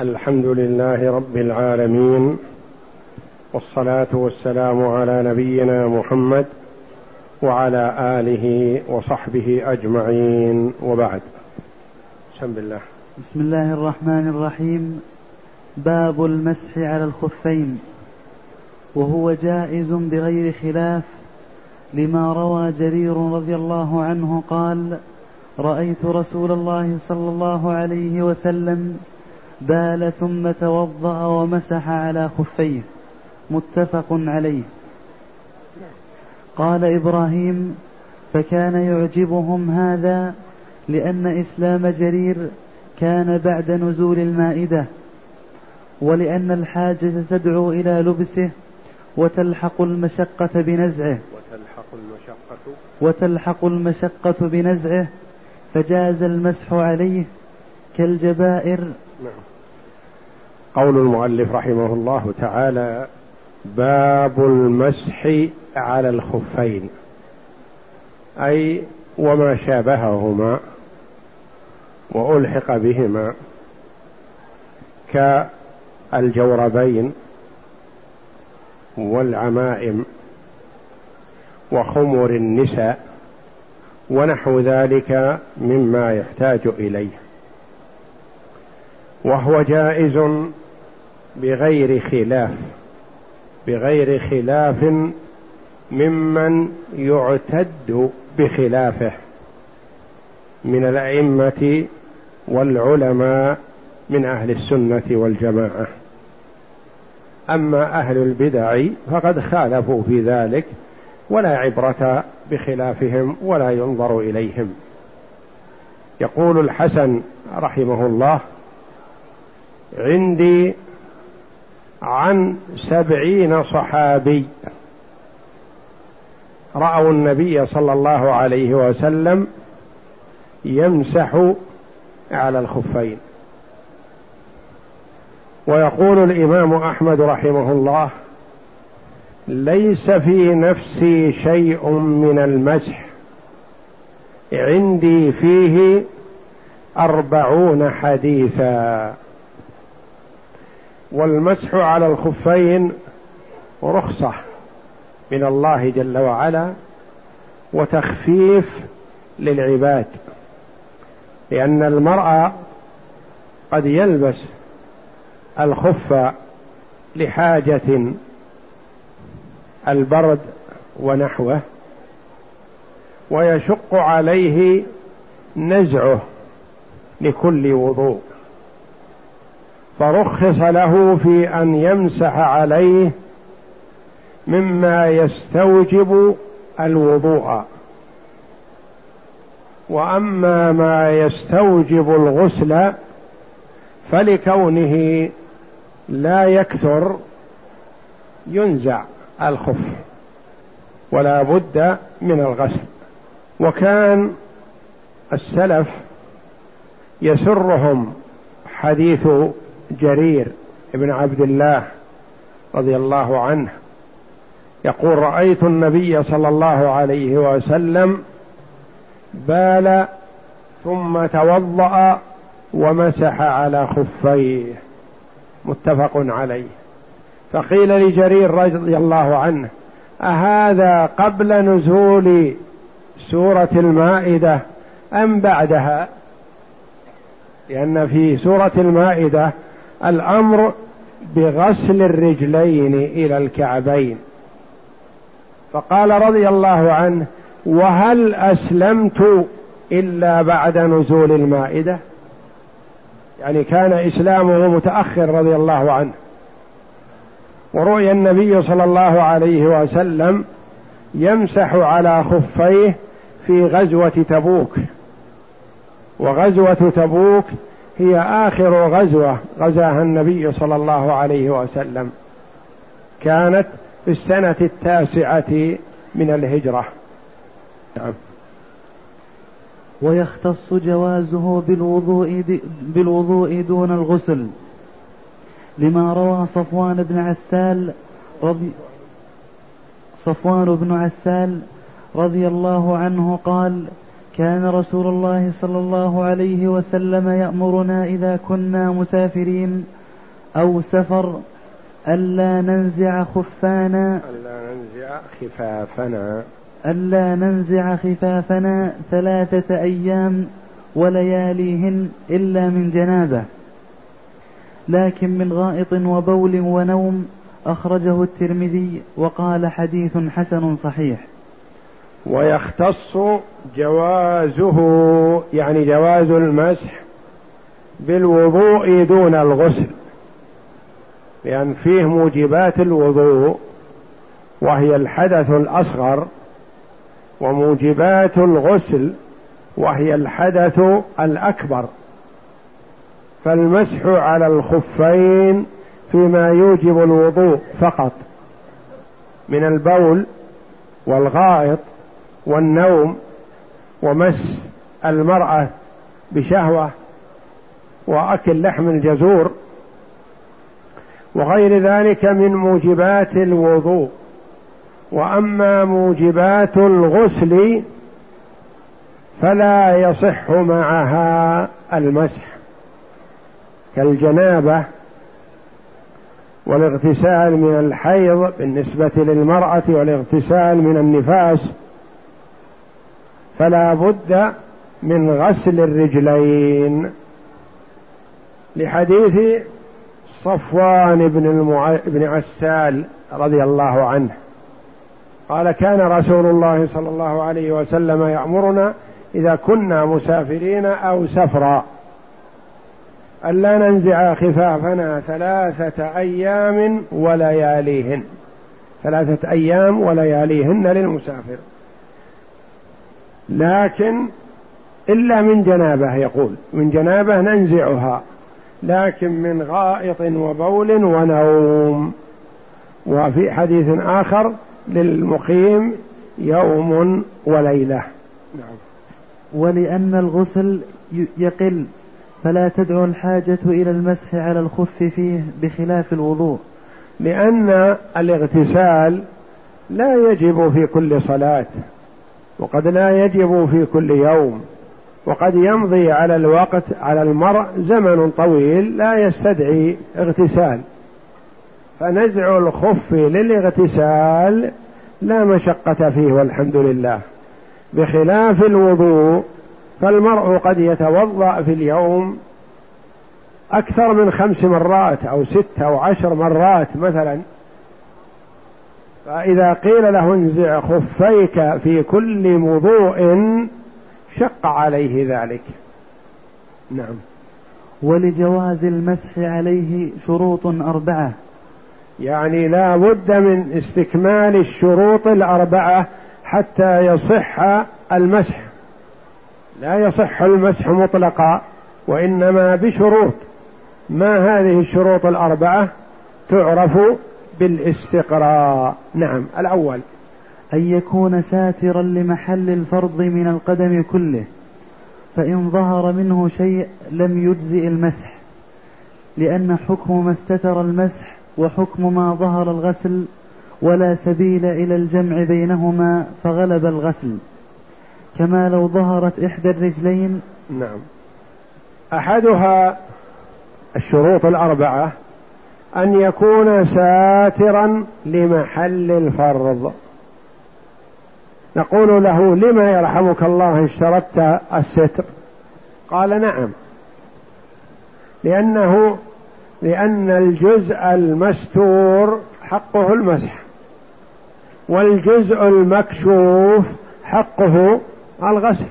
الحمد لله رب العالمين والصلاة والسلام على نبينا محمد وعلى آله وصحبه أجمعين. وبعد. بسم الله. بسم الله الرحمن الرحيم. باب المسح على الخفين. وهو جائز بغير خلاف لما روى جرير رضي الله عنه قال رأيت رسول الله صلى الله عليه وسلم بال ثم توضأ ومسح على خفيه. متفق عليه. قال إبراهيم فكان يعجبهم هذا لأن إسلام جرير كان بعد نزول المائدة ولأن الحاجة تدعو إلى لبسه وتلحق المشقة بنزعه. وتلحق المشقة. وتلحق المشقة بنزعه فجاز المسح عليه كالجبائر نعم. قول المؤلف رحمه الله تعالى باب المسح على الخفين. أي وما شابههما وألحق بهما كالجوربين والعمائم وخمر النساء ونحو ذلك مما يحتاج إليه. وهو جائز بغير خلاف بغير خلاف ممن يعتد بخلافه من الأئمة والعلماء من أهل السنة والجماعة. أما أهل البدع فقد خالفوا في ذلك ولا عبرة بخلافهم ولا ينظر إليهم. يقول الحسن رحمه الله عندي عن سبعين صحابي. رأوا النبي صلى الله عليه وسلم يمسح على الخفين. ويقول الإمام أحمد رحمه الله ليس في نفسي شيء من المسح عندي فيه أربعون حديثا. والمسح على الخفين رخصة من الله جل وعلا وتخفيف للعباد لأن المرء قد يلبس الخف لحاجة البرد ونحوه ويشق عليه نزعه لكل وضوء. فرخص له في أن يمسح عليه مما يستوجب الوضوء. وأما ما يستوجب الغسل فلكونه لا يكثر ينزع الخف ولا بد من الغسل. وكان السلف يسرهم حديث جرير بن عبد الله رضي الله عنه يقول رأيت النبي صلى الله عليه وسلم بال ثم توضأ ومسح على خفيه. متفق عليه. فقيل لجرير رضي الله عنه أهذا قبل نزول سورة المائدة أم بعدها؟ لأن في سورة المائدة الأمر بغسل الرجلين إلى الكعبين. فقال رضي الله عنه وهل أسلمت إلا بعد نزول المائدة؟ يعني كان إسلامه متأخر رضي الله عنه. ورؤي النبي صلى الله عليه وسلم يمسح على خفيه في غزوة تبوك. وغزوة تبوك هي آخر غزوة غزاها النبي صلى الله عليه وسلم كانت في السنة التاسعة من الهجرة. نعم. ويختص جوازه بالوضوء بالوضوء دون الغسل لما روى صفوان بن عسال رضي صفوان بن عسال رضي الله عنه قال كان رسول الله صلى الله عليه وسلم يأمرنا إذا كنا مسافرين أو سفر ألا ننزع خفانا ألا ننزع خفافنا. ألا ننزع خفافنا ثلاثة أيام ولياليهن إلا من جنابة. لكن من غائط وبول ونوم أخرجه الترمذي وقال حديث حسن صحيح. ويختص جوازه يعني جواز المسح بالوضوء دون الغسل لأن فيه موجبات الوضوء وهي الحدث الأصغر وموجبات الغسل وهي الحدث الأكبر. فالمسح على الخفين فيما يوجب الوضوء فقط من البول والغائط والنوم ومس المرأة بشهوة وأكل لحم الجزور وغير ذلك من موجبات الوضوء. وأما موجبات الغسل فلا يصح معها المسح. كالجنابة والاغتسال من الحيض بالنسبة للمرأة والاغتسال من النفاس فلا بد من غسل الرجلين. لحديث صفوان بن المع... بن عسال رضي الله عنه. قال كان رسول الله صلى الله عليه وسلم يأمرنا إذا كنا مسافرين أو سفرا ألا ننزع خفافنا ثلاثة أيام ولياليهن. ثلاثة أيام ولياليهن للمسافر. لكن إلا من جنابة يقول من جنابة ننزعها لكن من غائط وبول ونوم. وفي حديث آخر للمقيم يوم وليلة. نعم. ولأن الغسل يقل فلا تدعو الحاجة إلى المسح على الخف فيه بخلاف الوضوء. لأن الاغتسال لا يجب في كل صلاة. وقد لا يجب في كل يوم وقد يمضي على الوقت على المرء زمن طويل لا يستدعي اغتسال. فنزع الخف للاغتسال لا مشقة فيه والحمد لله. بخلاف الوضوء فالمرء قد يتوضأ في اليوم أكثر من خمس مرات أو ست أو عشر مرات مثلا. فإذا قيل له انزع خفيك في كل وضوء شق عليه ذلك. نعم. ولجواز المسح عليه شروط أربعة. يعني لا بد من استكمال الشروط الأربعة حتى يصح المسح. لا يصح المسح مطلقا وإنما بشروط. ما هذه الشروط الأربعة؟ تعرف بالاستقراء. نعم الأول. أن يكون ساترا لمحل الفرض من القدم كله فإن ظهر منه شيء لم يجزئ المسح لأن حكم ما استتر المسح وحكم ما ظهر الغسل ولا سبيل إلى الجمع بينهما فغلب الغسل. كما لو ظهرت إحدى الرجلين. نعم. أحدها الشروط الأربعة أن يكون ساترا لمحل الفرض. نقول له لما يرحمك الله اشترطت الستر؟ قال نعم. لأنه لأن الجزء المستور حقه المسح والجزء المكشوف حقه الغسل.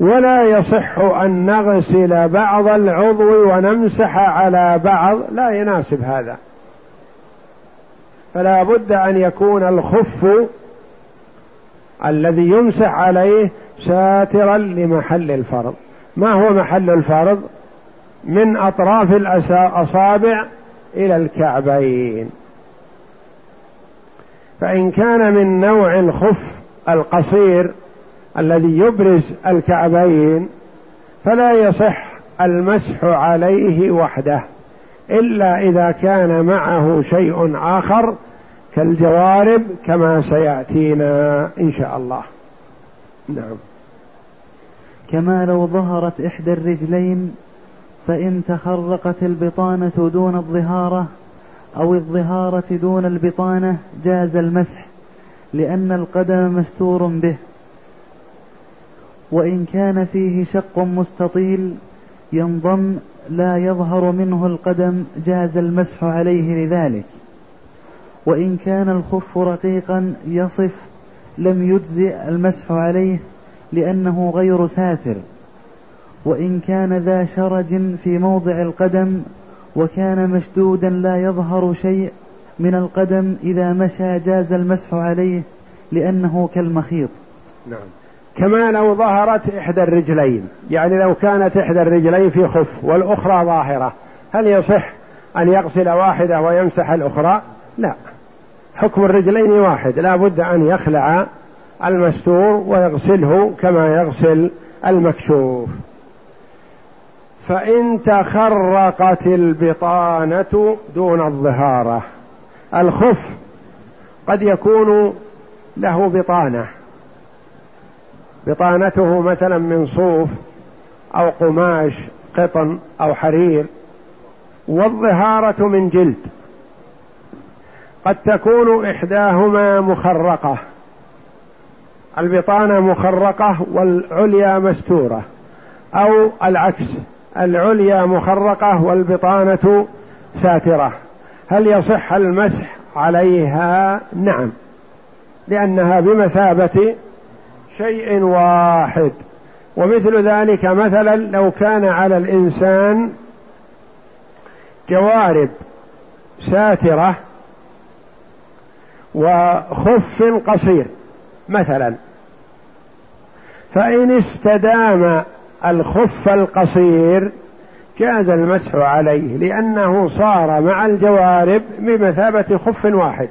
ولا يصح أن نغسل بعض العضو ونمسح على بعض. لا يناسب هذا. فلا بد أن يكون الخف الذي يمسح عليه ساترا لمحل الفرض. ما هو محل الفرض؟ من أطراف الأصابع إلى الكعبين. فإن كان من نوع الخف القصير الذي يبرز الكعبين فلا يصح المسح عليه وحده إلا إذا كان معه شيء آخر كالجوارب كما سيأتينا إن شاء الله. نعم. كما لو ظهرت إحدى الرجلين فإن تخرقت البطانة دون الظهارة أو الظهارة دون البطانة جاز المسح لأن القدم مستور به. وإن كان فيه شق مستطيل ينضم لا يظهر منه القدم جاز المسح عليه لذلك. وإن كان الخف رقيقا يصف لم يجزئ المسح عليه لأنه غير ساتر. وإن كان ذا شرج في موضع القدم وكان مشدودا لا يظهر شيء من القدم إذا مشى جاز المسح عليه لأنه كالمخيط. نعم. كما لو ظهرت إحدى الرجلين. يعني لو كانت إحدى الرجلين في خف والأخرى ظاهرة هل يصح أن يغسل واحدة ويمسح الأخرى؟ لا. حكم الرجلين واحد. لا بد أن يخلع المستور ويغسله كما يغسل المكشوف. فإن تخرقت البطانة دون الظهارة الخف قد يكون له بطانة. بطانته مثلا من صوف أو قماش قطن أو حرير والظهارة من جلد. قد تكون إحداهما مخرقة. البطانة مخرقة والعليا مستورة. أو العكس العليا مخرقة والبطانة ساترة. هل يصح المسح عليها؟ نعم. لأنها بمثابة شيء واحد. ومثل ذلك مثلا لو كان على الإنسان جوارب ساترة وخف قصير مثلا. فإن استدام الخف القصير جاز المسح عليه لأنه صار مع الجوارب بمثابة خف واحد.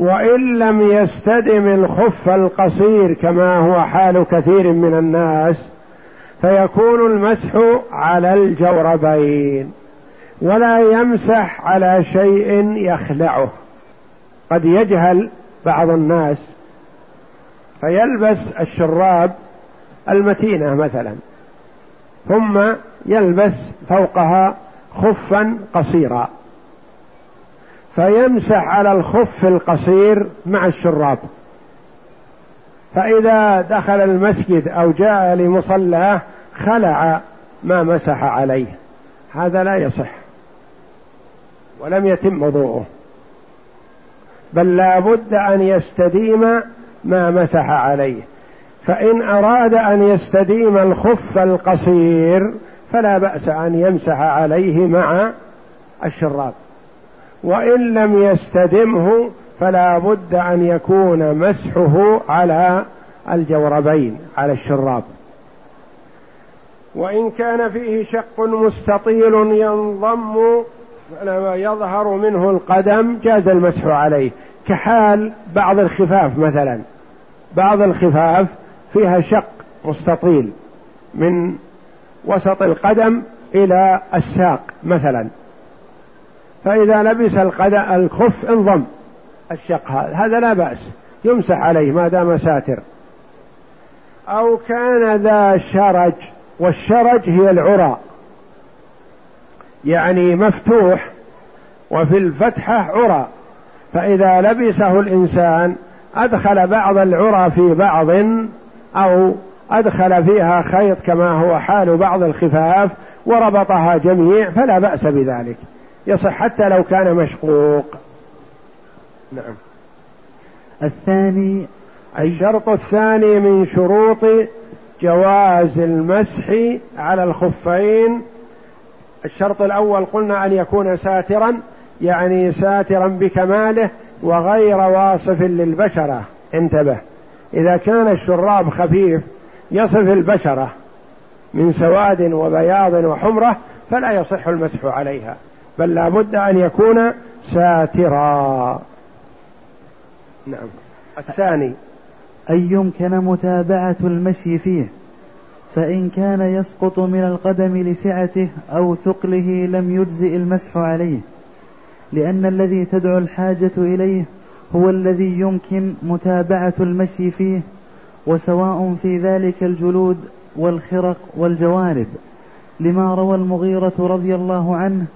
وإن لم يستدم الخف القصير كما هو حال كثير من الناس فيكون المسح على الجوربين ولا يمسح على شيء يخلعه. قد يجهل بعض الناس فيلبس الشراب المتينة مثلا ثم يلبس فوقها خفا قصيرا. فيمسح على الخف القصير مع الشراب. فإذا دخل المسجد أو جاء لمصلاه خلع ما مسح عليه. هذا لا يصح. ولم يتم وضوءه. بل لا بد أن يستديم ما مسح عليه. فإن أراد أن يستديم الخف القصير فلا بأس أن يمسح عليه مع الشراب. وإن لم يستدمه فلا بد أن يكون مسحه على الجوربين على الشراب. وإن كان فيه شق مستطيل ينضم يظهر منه القدم جاز المسح عليه. كحال بعض الخفاف مثلا. بعض الخفاف فيها شق مستطيل من وسط القدم إلى الساق مثلا. فإذا لبس الخف انضم. الشق هذا هذا لا بأس. يمسح عليه ما دام ساتر. أو كان ذا شرج والشرج هي العرى. يعني مفتوح وفي الفتحة عرى. فإذا لبسه الإنسان أدخل بعض العرى في بعض أو أدخل فيها خيط كما هو حال بعض الخفاف وربطها جميع فلا بأس بذلك. يصح حتى لو كان مشقوق. نعم. الثاني الشرط الثاني من شروط جواز المسح على الخفين. الشرط الأول قلنا أن يكون ساترا يعني ساترا بكماله وغير واصف للبشرة. انتبه. إذا كان الشراب خفيف يصف البشرة من سواد وبياض وحمرة فلا يصح المسح عليها. بل لا بد أن يكون ساترا. نعم. الثاني. أن يمكن متابعة المشي فيه فإن كان يسقط من القدم لسعته أو ثقله لم يجزئ المسح عليه لأن الذي تدعو الحاجة إليه هو الذي يمكن متابعة المشي فيه وسواء في ذلك الجلود والخرق والجوارب لما روى المغيرة رضي الله عنه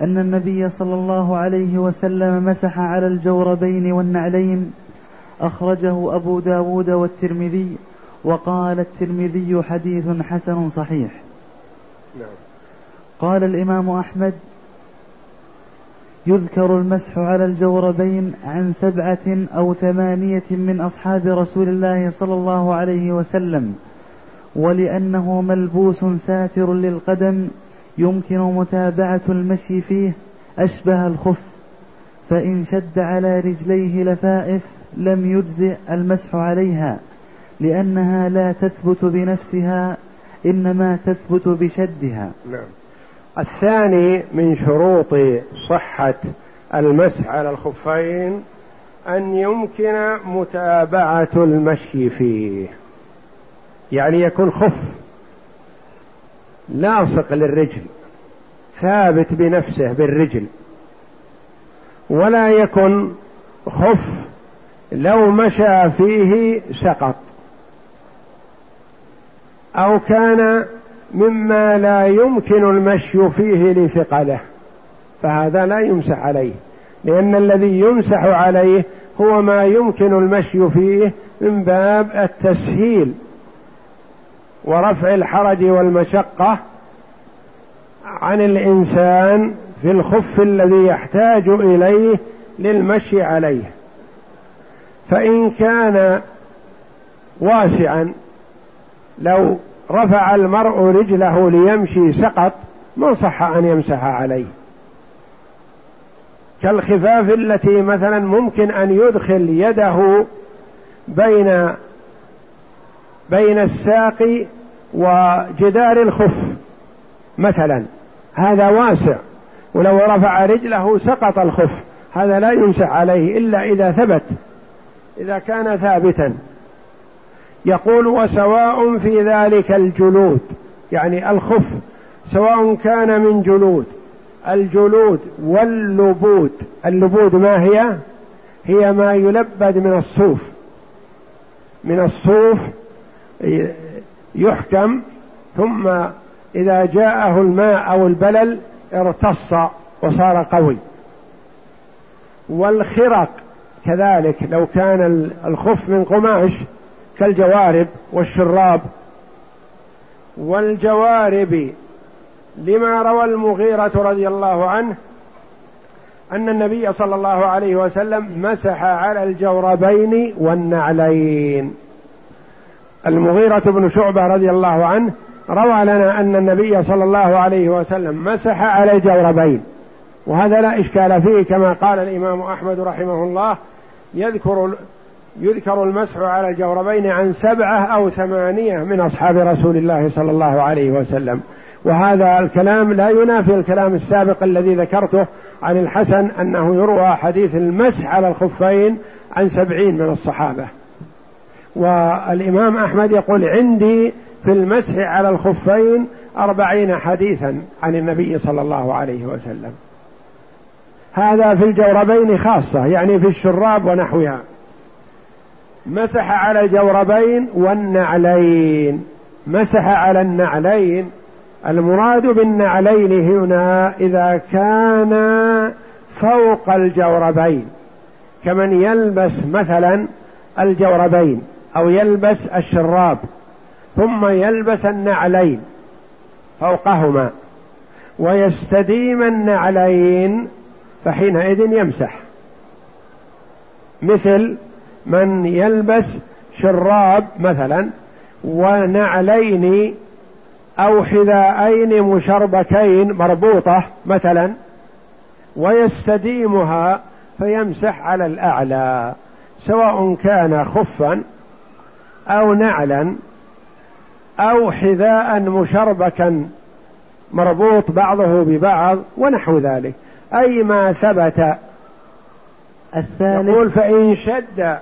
أن النبي صلى الله عليه وسلم مسح على الجوربين والنعلين أخرجه أبو داود والترمذي وقال الترمذي حديث حسن صحيح نعم. قال الإمام أحمد يذكر المسح على الجوربين عن سبعة أو ثمانية من أصحاب رسول الله صلى الله عليه وسلم ولأنه ملبوس ساتر للقدم يمكن متابعة المشي فيه أشبه الخف فإن شد على رجليه لفائف لم يجزئ المسح عليها لأنها لا تثبت بنفسها إنما تثبت بشدها. نعم. الثاني من شروط صحة المسح على الخفين أن يمكن متابعة المشي فيه يعني يكون خف. لاصق للرجل ثابت بنفسه بالرجل. ولا يكن خف لو مشى فيه سقط. أو كان مما لا يمكن المشي فيه لثقله فهذا لا يمسح عليه. لأن الذي يمسح عليه هو ما يمكن المشي فيه من باب التسهيل. ورفع الحرج والمشقة عن الإنسان في الخف الذي يحتاج إليه للمشي عليه. فإن كان واسعا لو رفع المرء رجله ليمشي سقط ما صح أن يمسح عليه. كالخفاف التي مثلا ممكن أن يدخل يده بين بين الساق وجدار الخف مثلا. هذا واسع. ولو رفع رجله سقط الخف. هذا لا يمسح عليه إلا إذا ثبت إذا كان ثابتا. يقول وسواء في ذلك الجلود. يعني الخف سواء كان من جلود. الجلود واللبود. اللبود ما هي؟ هي ما يلبد من الصوف. من الصوف يحكم ثم إذا جاءه الماء أو البلل ارتص وصار قوي. والخرق كذلك لو كان الخف من قماش كالجوارب والشراب. والجوارب لما روى المغيرة رضي الله عنه أن النبي صلى الله عليه وسلم مسح على الجوربين والنعلين. المغيرة بن شعبة رضي الله عنه روى لنا أن النبي صلى الله عليه وسلم مسح على الجوربين وهذا لا إشكال فيه كما قال الإمام أحمد رحمه الله يذكر يذكر المسح على الجوربين عن سبعة أو ثمانية من أصحاب رسول الله صلى الله عليه وسلم. وهذا الكلام لا ينافي الكلام السابق الذي ذكرته عن الحسن أنه يروى حديث المسح على الخفين عن سبعين من الصحابة. والإمام أحمد يقول عندي في المسح على الخفين أربعين حديثا عن النبي صلى الله عليه وسلم. هذا في الجوربين خاصة يعني في الشراب ونحوها. مسح على الجوربين والنعلين. مسح على النعلين. المراد بالنعلين هنا إذا كان فوق الجوربين كمن يلبس مثلا الجوربين. أو يلبس الشراب ثم يلبس النعلين فوقهما ويستديم النعلين فحينئذ يمسح. مثل من يلبس شراب مثلا ونعلين أو حذاءين مشربكين مربوطة مثلا ويستديمها فيمسح على الأعلى سواء كان خفا أو نعلا أو حذاء مشربكا مربوط بعضه ببعض ونحو ذلك. أي ما ثبت. الثالث يقول فإن شد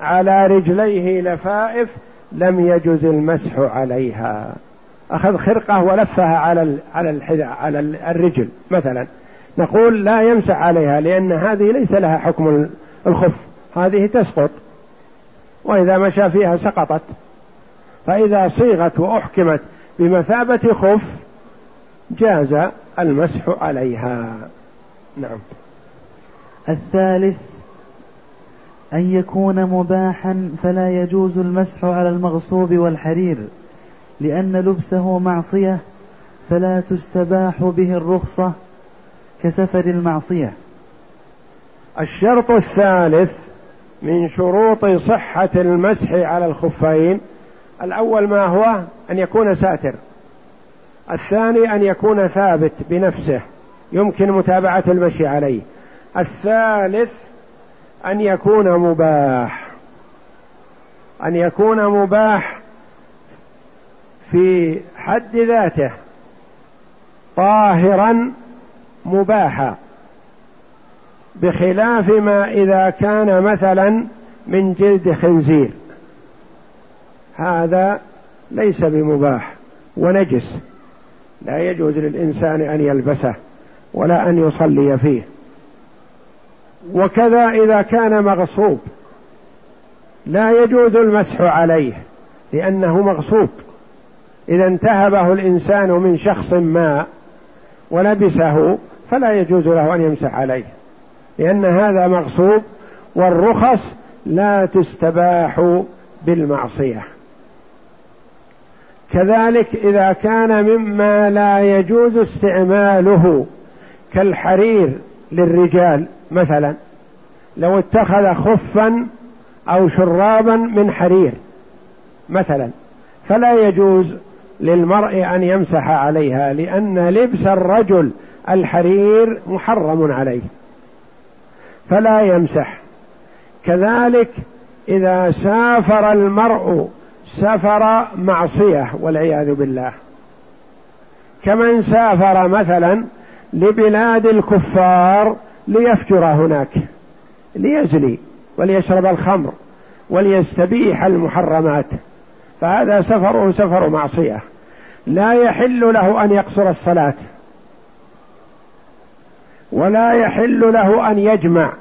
على رجليه لفائف لم يجز المسح عليها. أخذ خرقة ولفها على على الحذاء على الرجل مثلا. نقول لا يمسح عليها لأن هذه ليس لها حكم الخف. هذه تسقط. وإذا مشى فيها سقطت. فإذا صيغت وأحكمت بمثابة خف جاز المسح عليها. نعم. الثالث أن يكون مباحا فلا يجوز المسح على المغصوب والحرير لأن لبسه معصية فلا تستباح به الرخصة كسفر المعصية. الشرط الثالث من شروط صحة المسح على الخفين. الأول ما هو؟ أن يكون ساتر. الثاني أن يكون ثابت بنفسه. يمكن متابعة المشي عليه. الثالث أن يكون مباح. أن يكون مباح في حد ذاته. طاهرا مباحا. بخلاف ما إذا كان مثلا من جلد خنزير. هذا ليس بمباح ونجس. لا يجوز للإنسان أن يلبسه ولا أن يصلي فيه. وكذا إذا كان مغصوب. لا يجوز المسح عليه لأنه مغصوب. إذا انتهبه الإنسان من شخص ما ولبسه فلا يجوز له أن يمسح عليه. لأن هذا مغصوب والرخص لا تستباح بالمعصية. كذلك إذا كان مما لا يجوز استعماله كالحرير للرجال مثلا لو اتخذ خفا أو شرابا من حرير مثلا فلا يجوز للمرء أن يمسح عليها لأن لبس الرجل الحرير محرم عليه. فلا يمسح. كذلك إذا سافر المرء سفر معصية والعياذ بالله. كمن سافر مثلا لبلاد الكفار ليفجر هناك ليزني وليشرب الخمر وليستبيح المحرمات. فهذا سفره سفر معصية. لا يحل له أن يقصر الصلاة. ولا يحل له أن يجمع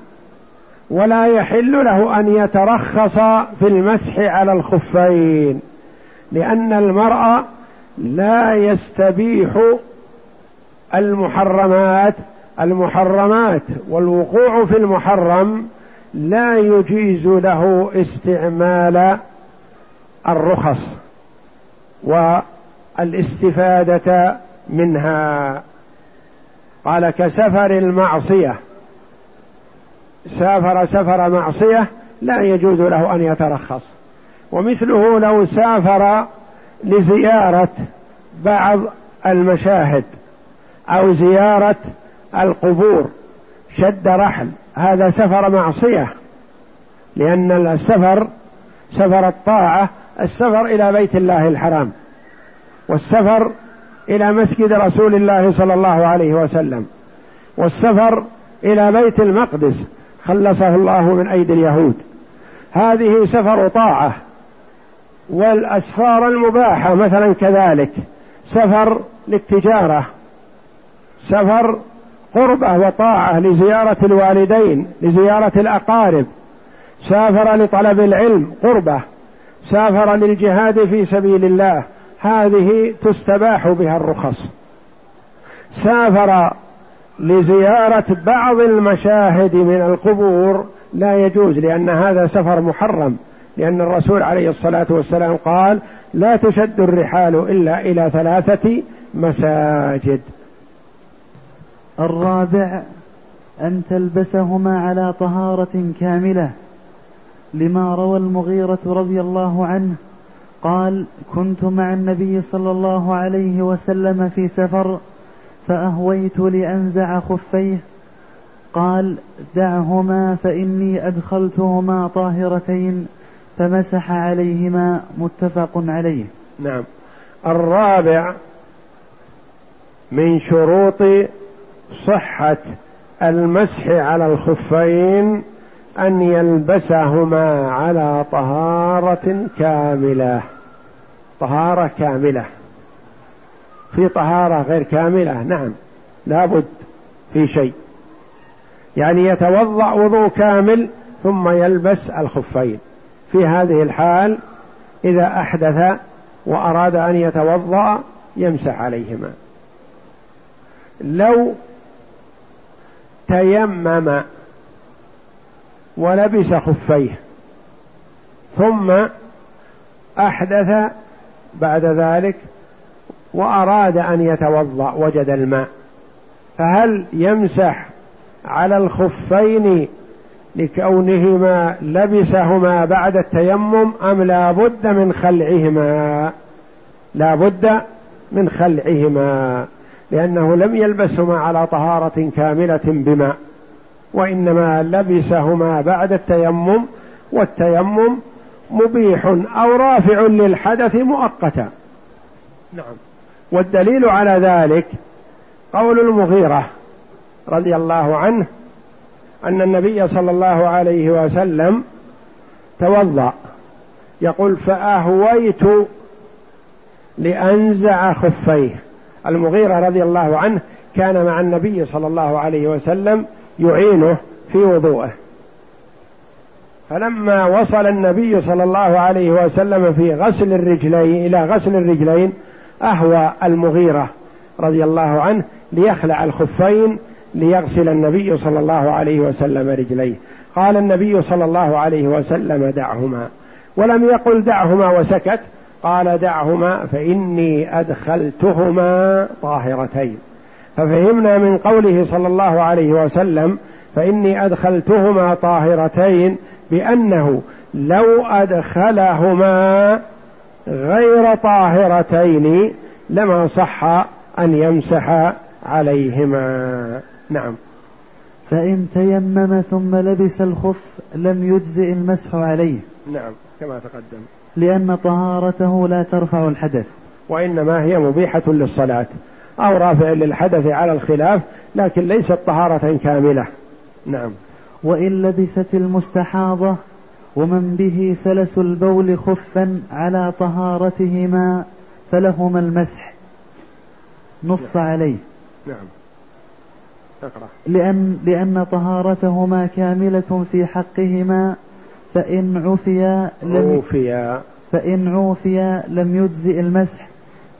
ولا يحل له أن يترخص في المسح على الخفين لأن المرء لا يستبيح المحرمات المحرمات والوقوع في المحرم لا يجيز له استعمال الرخص والإستفادة منها. قال كسفر المعصية. سافر سفر معصية لا يجوز له أن يترخص. ومثله لو سافر لزيارة بعض المشاهد أو زيارة القبور شد رحل. هذا سفر معصية لأن السفر سفر الطاعة السفر إلى بيت الله الحرام. والسفر إلى مسجد رسول الله صلى الله عليه وسلم والسفر إلى بيت المقدس خلصه الله من أيدي اليهود. هذه سفر طاعة والأسفار المباحة مثلا كذلك سفر للتجارة سفر قربة وطاعة لزيارة الوالدين لزيارة الأقارب سافر لطلب العلم قربة سافر للجهاد في سبيل الله. هذه تستباح بها الرخص. سافر لزيارة بعض المشاهد من القبور. لا يجوز لأن هذا سفر محرم لأن الرسول عليه الصلاة والسلام قال لا تشد الرحال إلا إلى ثلاثة مساجد. الرابع أن تلبسهما على طهارة كاملة لما روى المغيرة رضي الله عنه قال كنت مع النبي صلى الله عليه وسلم في سفر فأهويت لأنزع خفيه. قال دعهما فإني أدخلتهما طاهرتين فمسح عليهما متفق عليه. نعم. الرابع من شروط صحة المسح على الخفين أن يلبسهما على طهارة كاملة طهارة كاملة. في طهارة غير كاملة نعم لابد في شيء. يعني يتوضأ وضوء كامل ثم يلبس الخفين. في هذه الحال إذا أحدث وأراد أن يتوضأ يمسح عليهما. لو تيمم ولبس خفيه. ثم أحدث بعد ذلك وأراد أن يتوضأ وجد الماء. فهل يمسح على الخفين لكونهما لبسهما بعد التيمم أم لا بد من خلعهما؟ لا بد من خلعهما لأنه لم يلبسهما على طهارة كاملة بماء. وإنما لبسهما بعد التيمم والتيمم مبيح أو رافع للحدث مؤقتا. نعم. والدليل على ذلك قول المغيرة رضي الله عنه أن النبي صلى الله عليه وسلم توضأ يقول فأهويت لأنزع خفيه. المغيرة رضي الله عنه كان مع النبي صلى الله عليه وسلم يعينه في وضوءه. فلما وصل النبي صلى الله عليه وسلم في غسل الرجلين إلى غسل الرجلين أهوى المغيرة رضي الله عنه ليخلع الخفين ليغسل النبي صلى الله عليه وسلم رجليه. قال النبي صلى الله عليه وسلم دعهما. ولم يقل دعهما وسكت قال دعهما فإني أدخلتهما طاهرتين. ففهمنا من قوله صلى الله عليه وسلم فإني أدخلتهما طاهرتين بأنه لو أدخلهما غير طاهرتين لما صح أن يمسح عليهما. نعم. فإن تيمم ثم لبس الخف لم يجزئ المسح عليه. نعم كما تقدم. لأن طهارته لا ترفع الحدث. وإنما هي مبيحة للصلاة. أو رافع للحدث على الخلاف لكن ليست طهارة كاملة. نعم. وإن لبست المستحاضة ومن به سلس البول خفا على طهارتهما فلهما المسح. نص نعم. عليه. نعم. اقرأ. لأن, لأن طهارتهما كاملة في حقهما فإن عفيا لم عفيا فإن عوفيا لم يجزئ المسح.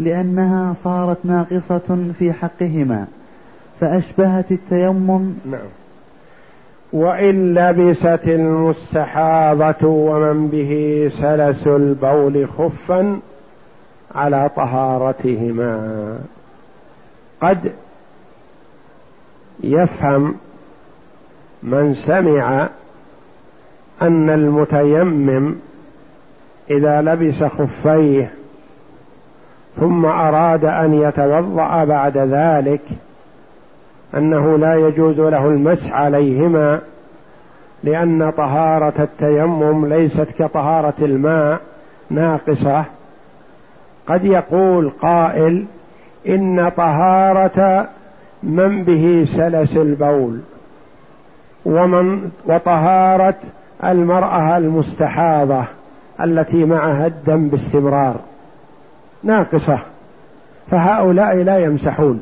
لأنها صارت ناقصة في حقهما فأشبهت التيمم. نعم. وإن لبست المستحاضة ومن به سلس البول خفا على طهارتهما. قد يفهم من سمع أن المتيمم إذا لبس خفيه ثم أراد أن يتوضأ بعد ذلك أنه لا يجوز له المسح عليهما لأن طهارة التيمم ليست كطهارة الماء ناقصة. قد يقول قائل إن طهارة من به سلس البول ومن وطهارة المرأة المستحاضة التي معها الدم باستمرار. ناقصة فهؤلاء لا يمسحون.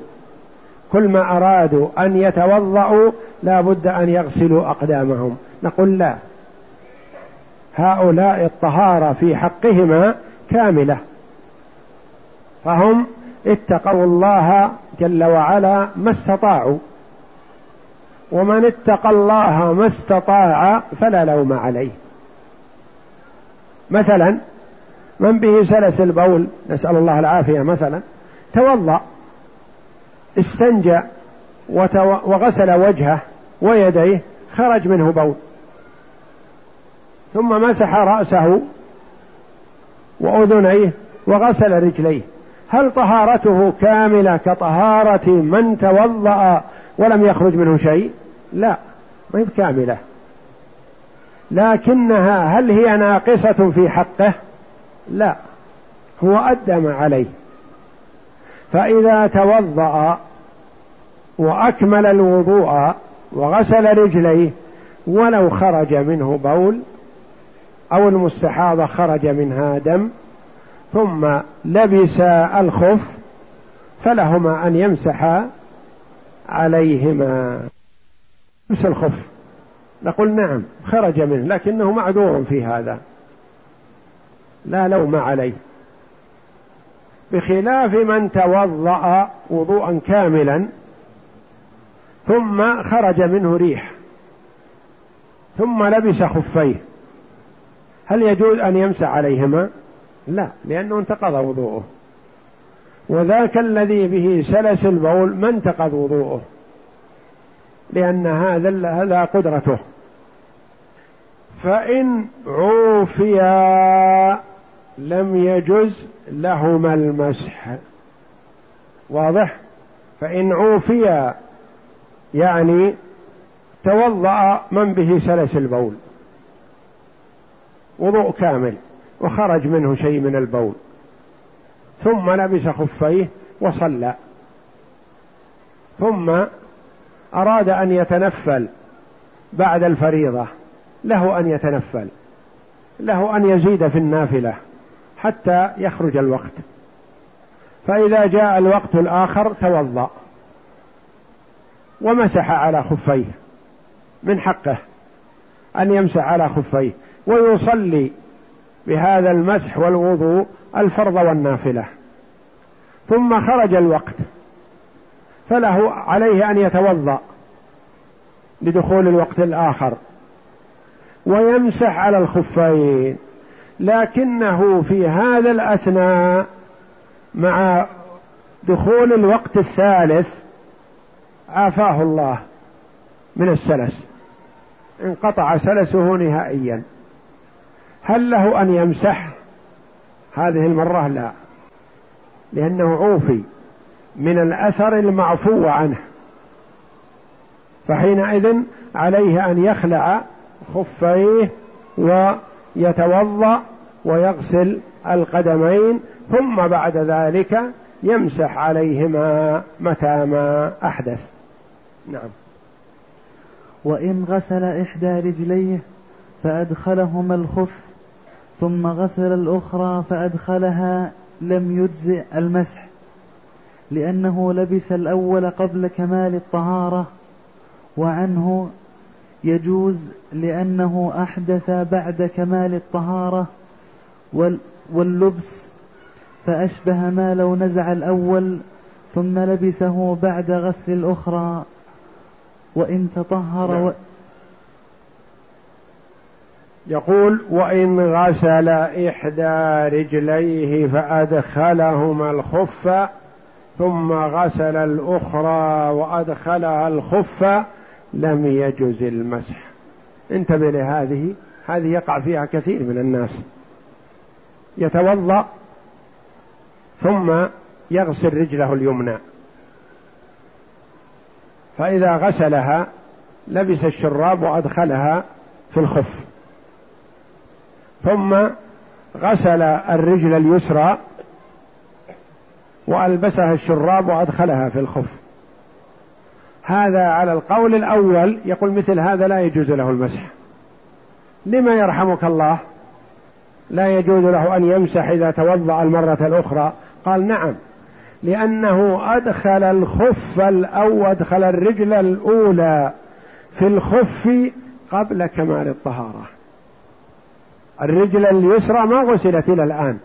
كل ما أرادوا أن يتوضأوا لا بد أن يغسلوا أقدامهم. نقول لا. هؤلاء الطهارة في حقهما كاملة. فهم اتقوا الله جل وعلا ما استطاعوا. ومن اتقى الله ما استطاع فلا لوم عليه. مثلا من به سلس البول نسأل الله العافية مثلا توضأ استنجى. وغسل وجهه ويديه خرج منه بول. ثم مسح رأسه وأذنيه وغسل رجليه. هل طهارته كاملة كطهارة من توضأ ولم يخرج منه شيء؟ لا ما هي كاملة. لكنها هل هي ناقصة في حقه؟ لا هو أدى ما عليه. فإذا توضأ وأكمل الوضوء وغسل رجليه ولو خرج منه بول أو المستحاضة خرج منها دم ثم لبس الخف فلهما أن يمسحا عليهما. لبس الخف. نقول نعم خرج منه لكنه معذور في هذا. لا لوم عليه. بخلاف من توضأ وضوءا كاملا ثم خرج منه ريح ثم لبس خفيه. هل يجوز أن يمسح عليهما؟ لا لأنه انتقض وضوءه. وذاك الذي به سلس البول ما انتقض وضوءه لأن هذا هذا قدرته. فإن عوفيا لم يجز لهما المسح. واضح؟ فإن عوفيا يعني توضأ من به سلس البول. وضوء كامل وخرج منه شيء من البول. ثم لبس خفيه وصلى. ثم أراد أن يتنفل بعد الفريضة. له أن يتنفل. له أن يزيد في النافلة. حتى يخرج الوقت. فإذا جاء الوقت الآخر توضأ. ومسح على خفيه. من حقه أن يمسح على خفيه. ويصلي بهذا المسح والوضوء الفرض والنافلة. ثم خرج الوقت. فله عليه أن يتوضأ لدخول الوقت الآخر. ويمسح على الخفين. لكنه في هذا الأثناء مع دخول الوقت الثالث عافاه الله من السلس. انقطع سلسه نهائيا. هل له أن يمسح؟ هذه المرة لا. لأنه عوفي من الأثر المعفو عنه. فحينئذ عليه أن يخلع خفيه ويتوضأ ويغسل القدمين ثم بعد ذلك يمسح عليهما متى ما أحدث. نعم. وإن غسل إحدى رجليه فأدخلهما الخف ثم غسل الأخرى فأدخلها لم يجزئ المسح لأنه لبس الأول قبل كمال الطهارة وعنه يجوز لأنه أحدث بعد كمال الطهارة واللبس فأشبه ما لو نزع الأول ثم لبسه بعد غسل الأخرى وإن تطهر نعم. و... يقول وإن غسل إحدى رجليه فأدخلهما الخف ثم غسل الأخرى وأدخلها الخف لم يجز المسح انتبه لهذه هذه يقع فيها كثير من الناس يتوضأ ثم يغسل رجله اليمنى. فإذا غسلها لبس الشراب وأدخلها في الخف. ثم غسل الرجل اليسرى وألبسها الشراب وأدخلها في الخف. هذا على القول الأول يقول مثل هذا لا يجوز له المسح. لما يرحمك الله؟ لا يجوز له أن يمسح إذا توضأ المرة الأخرى. قال نعم لأنه أدخل الخف أو أدخل الرجل الأولى في الخف قبل كمال الطهارة. الرجل اليسرى ما غسلت إلى الآن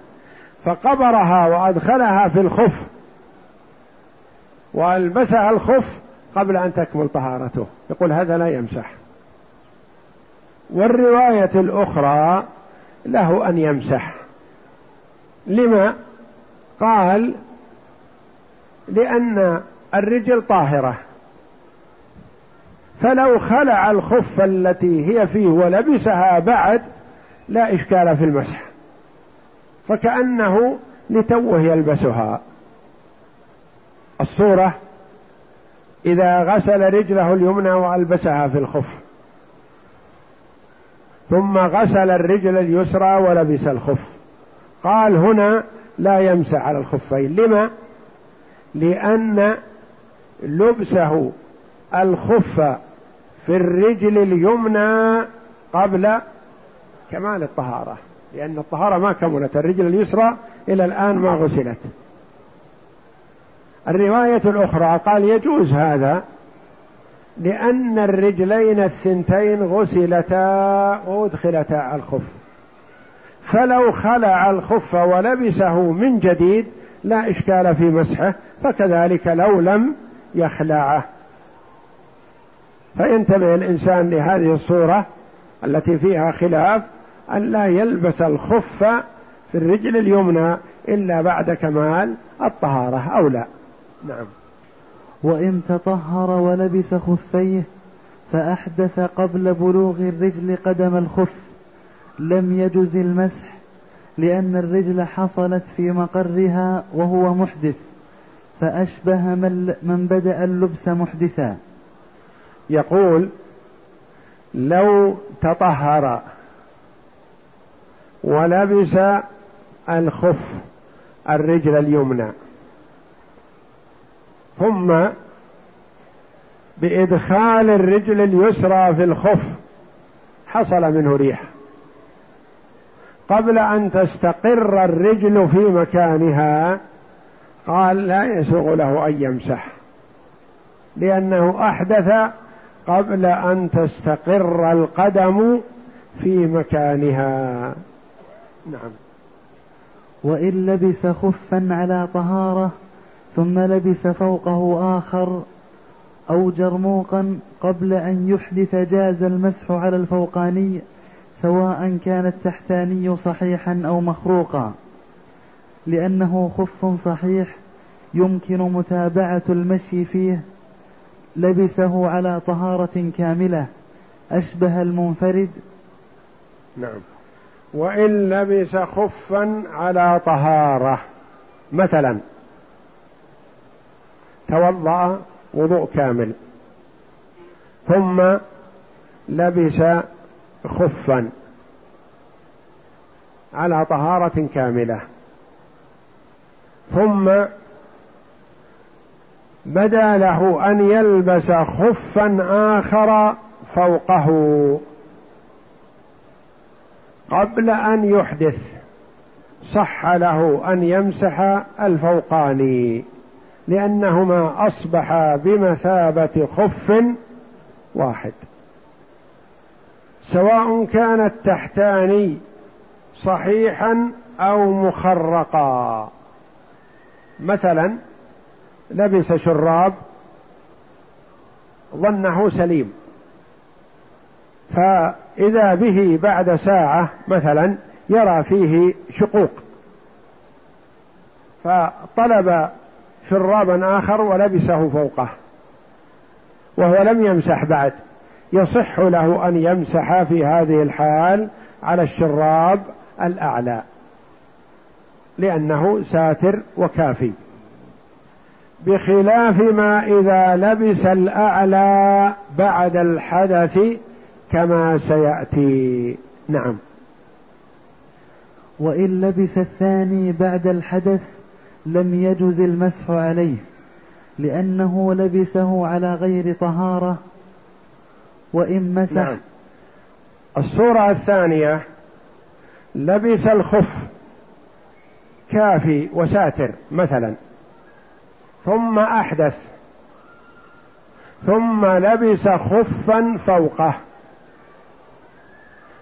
فقبرها وأدخلها في الخف وألبسها الخف قبل أن تكمل طهارته. يقول هذا لا يمسح. والرواية الأخرى له أن يمسح. لما؟ قال لأن الرجل طاهرة. فلو خلع الخف التي هي فيه ولبسها بعد لا إشكال في المسح. فكأنه لتوه يلبسها. الصورة إذا غسل رجله اليمنى وألبسها في الخف. ثم غسل الرجل اليسرى ولبس الخف. قال هنا لا يمسح على الخفين. لما؟ لأن لبسه الخف في الرجل اليمنى قبل كمال الطهارة. لأن الطهارة ما كملت الرجل اليسرى إلى الآن ما غسلت. الرواية الأخرى قال يجوز هذا لأن الرجلين الثنتين غسلتا وأدخلتا الخف. فلو خلع الخف ولبسه من جديد لا إشكال في مسحه فكذلك لو لم يخلعه. فينتبه الإنسان لهذه الصورة التي فيها خلاف أن لا يلبس الخف في الرجل اليمنى إلا بعد كمال الطهارة أو لا. نعم. وإن تطهر ولبس خفيه فأحدث قبل بلوغ الرجل قدم الخف. لم يجز المسح لأن الرجل حصلت في مقرها وهو محدث فأشبه من بدأ اللبس محدثا. يقول لو تطهر ولبس الخف الرجل اليمنى ثم بإدخال الرجل اليسرى في الخف حصل منه ريح. قبل أن تستقر الرجل في مكانها قال لا يسوغ له أن يمسح لأنه أحدث قبل أن تستقر القدم في مكانها. نعم. وإن لبس خفا على طهارة ثم لبس فوقه آخر أو جرموقا قبل أن يحدث جاز المسح على الفوقاني سواء كان التحتاني صحيحا أو مخروقا. لأنه خف صحيح يمكن متابعة المشي فيه. لبسه على طهارة كاملة أشبه المنفرد. نعم. وإن لبس خفا على طهارة مثلا توضأ وضوء كامل. ثم لبس خفا على طهارة كاملة. ثم بدا له أن يلبس خفا آخر فوقه قبل أن يحدث. صح له أن يمسح الفوقاني لأنهما أصبحا بمثابة خف واحد. سواء كان التحتاني صحيحا أو مخرقا. مثلا لبس شراب ظنه سليم. فإذا به بعد ساعة مثلا يرى فيه شقوق. فطلب شرابا آخر ولبسه فوقه وهو لم يمسح بعد. يصح له أن يمسح في هذه الحال على الشراب الأعلى لأنه ساتر وكافي. بخلاف ما إذا لبس الأعلى بعد الحدث كما سيأتي. نعم. وإن لبس الثاني بعد الحدث لم يجز المسح عليه لأنه لبسه على غير طهارة وإن مسح نعم. الصورة الثانية لبس الخف كافي وساتر مثلا ثم أحدث ثم لبس خفا فوقه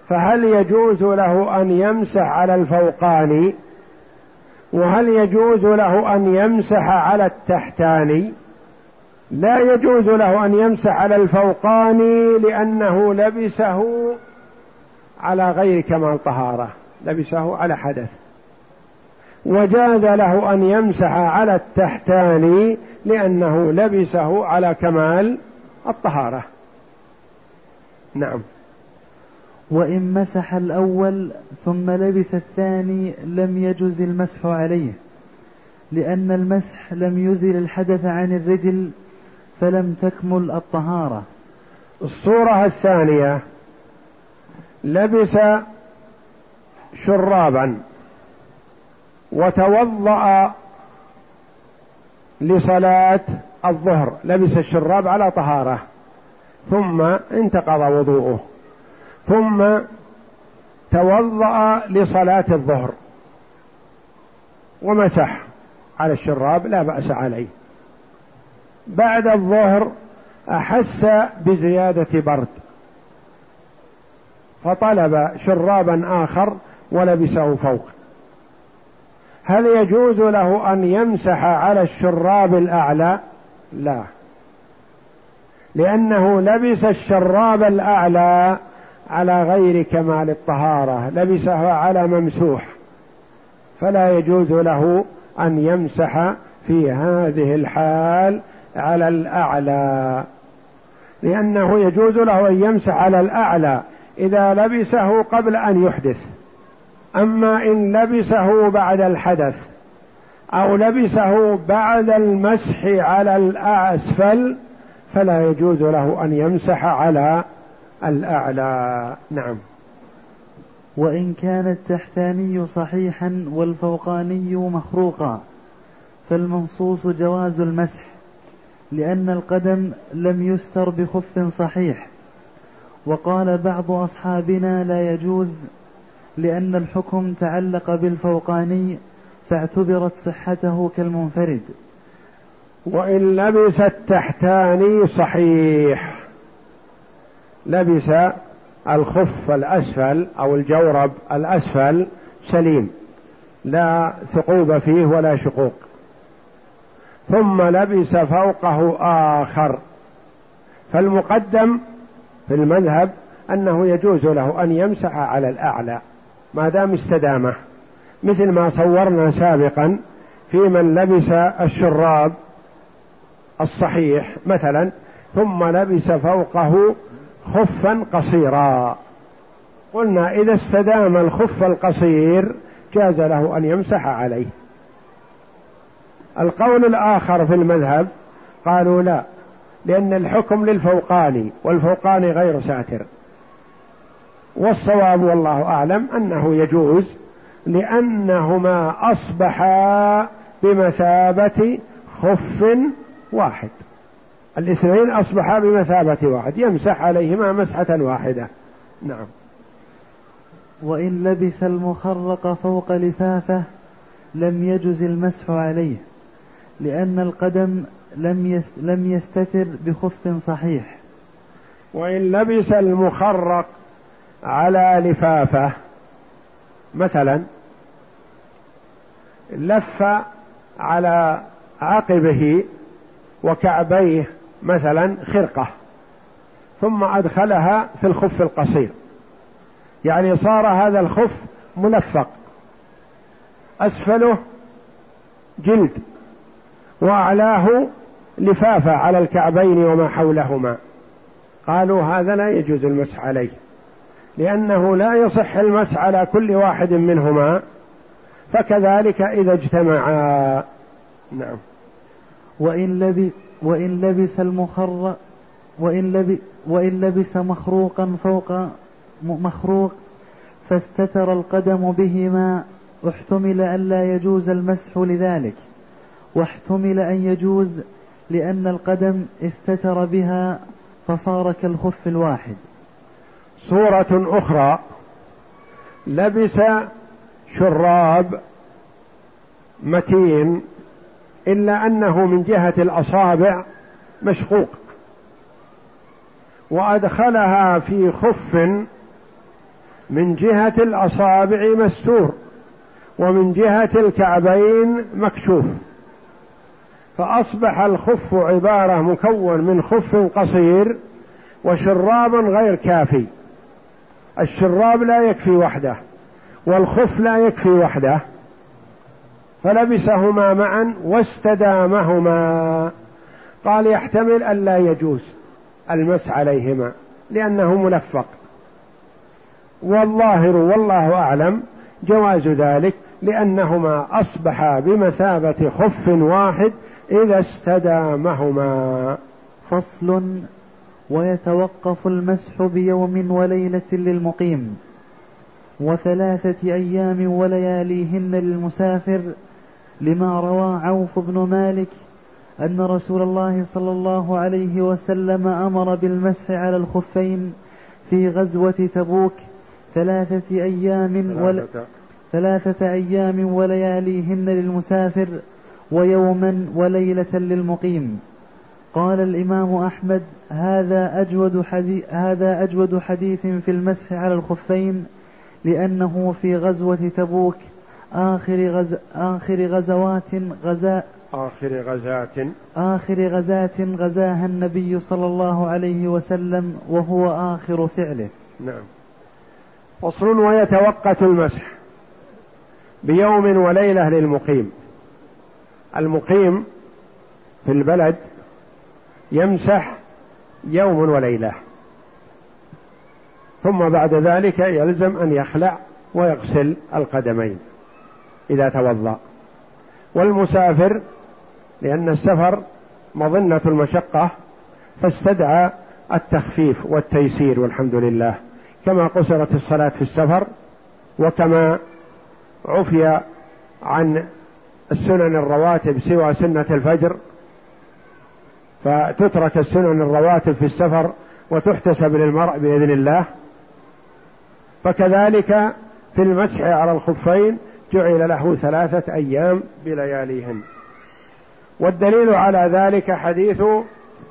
فهل يجوز له أن يمسح على الفوقاني وهل يجوز له أن يمسح على التحتاني لا يجوز له أن يمسح على الفوقاني لأنه لبسه على غير كمال طهارة لبسه على حدث. وجاز له أن يمسح على التحتاني لأنه لبسه على كمال الطهارة. نعم. وإن مسح الأول ثم لبس الثاني لم يجز المسح عليه لأن المسح لم يزل الحدث عن الرجل فلم تكمل الطهارة. الصورة الثانية لبس شرابا وتوضأ لصلاة الظهر لبس الشراب على طهارة ثم انتقض وضوءه. ثم توضأ لصلاة الظهر ومسح على الشراب لا بأس عليه. بعد الظهر أحس بزيادة برد فطلب شرابا آخر ولبسه فوق. هل يجوز له أن يمسح على الشراب الأعلى؟ لا لأنه لبس الشراب الأعلى على غير كمال الطهارة لبسه على ممسوح. فلا يجوز له أن يمسح في هذه الحال على الأعلى. لأنه يجوز له أن يمسح على الأعلى إذا لبسه قبل أن يحدث. أما إن لبسه بعد الحدث أو لبسه بعد المسح على الأسفل فلا يجوز له أن يمسح على الأعلى. نعم. وإن كان التحتاني صحيحا والفوقاني مخروقا فالمنصوص جواز المسح لأن القدم لم يستر بخف صحيح. وقال بعض أصحابنا لا يجوز لأن الحكم تعلق بالفوقاني فاعتبرت صحته كالمنفرد. وإن لبس التحتاني صحيح. لبس الخف الأسفل أو الجورب الأسفل سليم لا ثقوب فيه ولا شقوق. ثم لبس فوقه آخر. فالمقدم في المذهب أنه يجوز له أن يمسح على الأعلى ما دام استدامه مثل ما صورنا سابقا في من لبس الشراب الصحيح مثلا ثم لبس فوقه خفا قصيرا. قلنا إذا استدام الخف القصير جاز له أن يمسح عليه. القول الآخر في المذهب قالوا لا لأن الحكم للفوقاني والفوقاني غير ساتر. والصواب والله أعلم أنه يجوز لأنهما أصبحا بمثابة خف واحد. الاثنين أصبحا بمثابة واحد يمسح عليهما مسحة واحدة. نعم. وإن لبس المخرق فوق لفافة لم يجز المسح عليه لأن القدم لم يس لم يستتر بخف صحيح. وإن لبس المخرق على لفافة مثلا لف على عقبه وكعبيه مثلا خرقة ثم أدخلها في الخف القصير. يعني صار هذا الخف ملفق. أسفله جلد وأعلاه لفافة على الكعبين وما حولهما. قالوا هذا لا يجوز المسح عليه لأنه لا يصح المس على كل واحد منهما. فكذلك إذا اجتمعا. نعم. وإن لبس وإن لبس المخر وإن لبس وإن لبس مخروقا فوق مخروق فاستتر القدم بهما احتمل ألا يجوز المسح لذلك واحتمل أن يجوز لأن القدم استتر بها فصار كالخف الواحد. صورة أخرى لبس شراب متين إلا أنه من جهة الأصابع مشقوق. وأدخلها في خف من جهة الأصابع مستور ومن جهة الكعبين مكشوف. فأصبح الخف عبارة مكون من خف قصير وشراب غير كافي. الشراب لا يكفي وحده والخف لا يكفي وحده. فلبسهما معا واستدامهما. قال يحتمل أن لا يجوز المس عليهما لأنه ملفق. والظاهر والله أعلم جواز ذلك لأنهما أصبحا بمثابة خف واحد إذا استدامهما. فصل. ويتوقف المسح بيوم وليلة للمقيم وثلاثة أيام ولياليهن للمسافر لما روى عوف بن مالك أن رسول الله صلى الله عليه وسلم أمر بالمسح على الخفين في غزوة تبوك ثلاثة أيام ول... ثلاثة. أيام ولياليهن للمسافر ويوما وليلة للمقيم. قال الإمام أحمد هذا أجود حديث هذا أجود حديث في المسح على الخفين لأنه في غزوة تبوك آخر غز آخر غزوات غزاء آخر غزاة. آخر غزاة غزاها النبي صلى الله عليه وسلم وهو آخر فعله. نعم. فصل ويتوقت المسح بيوم وليلة للمقيم. المقيم في البلد يمسح يوم وليلة. ثم بعد ذلك يلزم أن يخلع ويغسل القدمين. إذا توضأ. والمسافر لأن السفر مظنة المشقة فاستدعى التخفيف والتيسير والحمد لله. كما قصرت الصلاة في السفر وكما عفي عن السنن الرواتب سوى سنة الفجر فتترك السنن الرواتب في السفر وتحتسب للمرء بإذن الله. فكذلك في المسح على الخفين جعل له ثلاثة أيام بلياليهن. والدليل على ذلك حديث